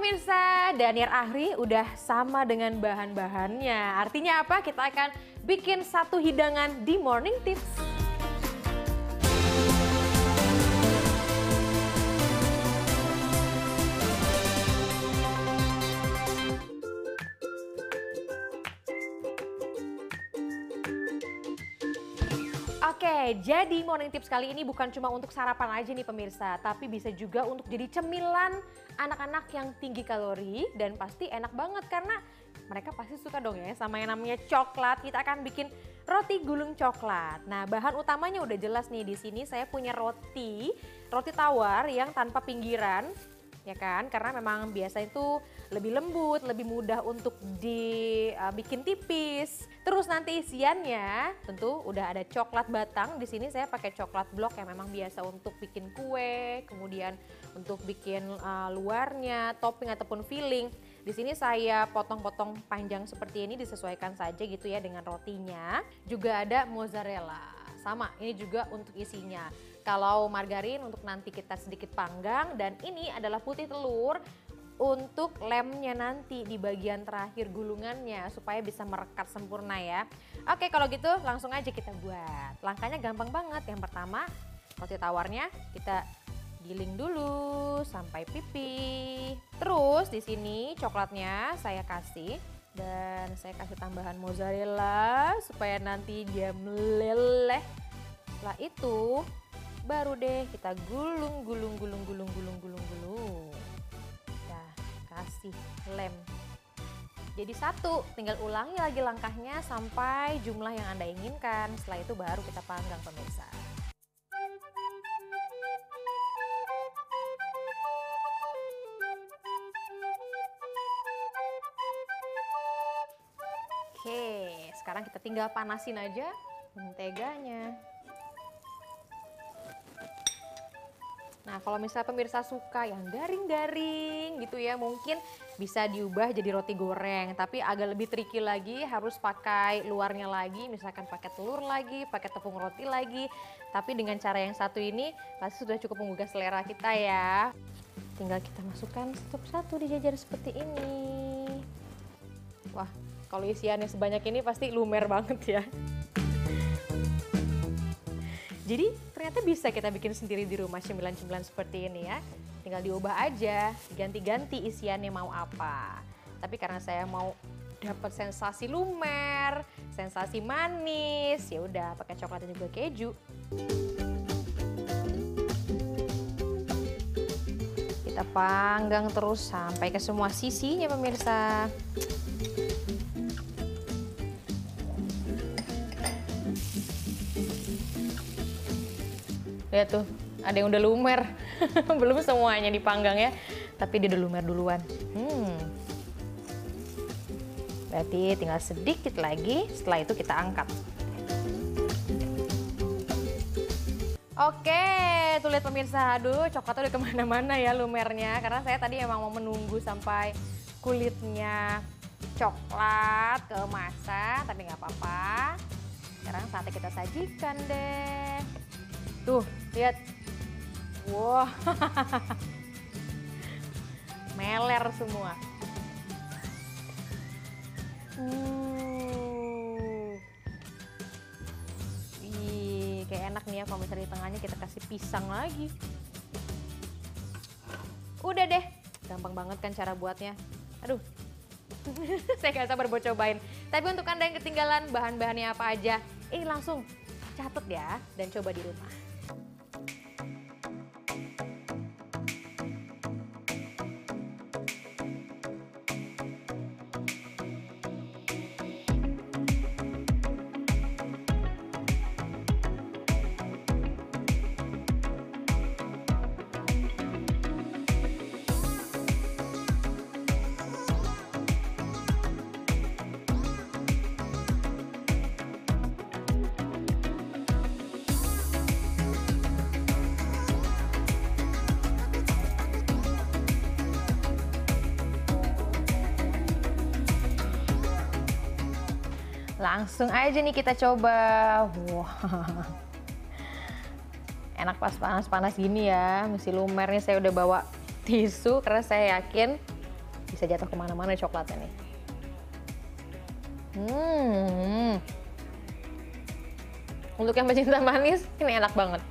pemirsa, Daniel Ahri udah sama dengan bahan-bahannya. Artinya apa? Kita akan bikin satu hidangan di Morning Tips. Oke, jadi morning tips kali ini bukan cuma untuk sarapan aja nih pemirsa, tapi bisa juga untuk jadi cemilan anak-anak yang tinggi kalori dan pasti enak banget karena mereka pasti suka dong ya sama yang namanya coklat. Kita akan bikin roti gulung coklat. Nah, bahan utamanya udah jelas nih di sini saya punya roti, roti tawar yang tanpa pinggiran ya kan karena memang biasa itu lebih lembut lebih mudah untuk dibikin tipis terus nanti isiannya tentu udah ada coklat batang. Di sini saya pakai coklat blok yang memang biasa untuk bikin kue kemudian untuk bikin uh, luarnya topping ataupun filling. Di sini saya potong-potong panjang seperti ini disesuaikan saja gitu ya dengan rotinya. Juga ada mozzarella. Sama ini juga untuk isinya. Kalau margarin untuk nanti kita sedikit panggang. Dan ini adalah putih telur untuk lemnya nanti di bagian terakhir gulungannya supaya bisa merekat sempurna ya. Oke kalau gitu langsung aja kita buat. Langkahnya gampang banget. Yang pertama roti tawarnya kita giling dulu sampai pipih. Terus di sini coklatnya saya kasih dan saya kasih tambahan mozzarella supaya nanti dia meleleh. Setelah itu baru deh kita gulung gulung gulung gulung gulung gulung gulung kasih lem. Jadi satu tinggal ulangi lagi langkahnya sampai jumlah yang anda inginkan. Setelah itu baru kita panggang pemirsa. Oke, sekarang kita tinggal panasin aja menteganya. Nah, kalau misalnya pemirsa suka yang garing-garing gitu ya, mungkin bisa diubah jadi roti goreng. Tapi agak lebih tricky lagi, harus pakai luarnya lagi, misalkan pakai telur lagi, pakai tepung roti lagi. Tapi dengan cara yang satu ini, pasti sudah cukup menggugah selera kita ya. Tinggal kita masukkan satu-satu dijajar seperti ini. Wah, kalau isiannya sebanyak ini pasti lumer banget ya. Jadi ternyata bisa kita bikin sendiri di rumah cemilan-cemilan seperti ini ya. Tinggal diubah aja, ganti-ganti isiannya mau apa. Tapi karena saya mau dapat sensasi lumer, sensasi manis, ya udah pakai coklat dan juga keju. Kita panggang terus sampai ke semua sisinya pemirsa. Lihat tuh, ada yang udah lumer. Belum semuanya dipanggang ya, tapi dia udah lumer duluan. Hmm. Berarti tinggal sedikit lagi, setelah itu kita angkat. Oke, tuh lihat pemirsa, aduh coklatnya udah ke mana-mana ya lumernya. Karena saya tadi emang mau menunggu sampai kulitnya coklat kemasan, tapi nggak apa-apa. Sekarang saatnya kita sajikan deh. Tuh, lihat. Wow. Meler semua. Uh. Wih, kayak enak nih ya kalau misalnya di tengahnya kita kasih pisang lagi. Udah deh, gampang banget kan cara buatnya. Aduh, saya gak sabar buat cobain. Tapi untuk Anda yang ketinggalan bahan-bahannya apa aja, ini langsung catat ya dan coba di rumah. Langsung aja nih kita coba. Wah. Enak pas panas-panas gini ya. Mesti lumer nih saya udah bawa tisu karena saya yakin Bisa jatuh ke mana-mana coklatnya nih. Hmm. Untuk yang pecinta manis, ini enak banget.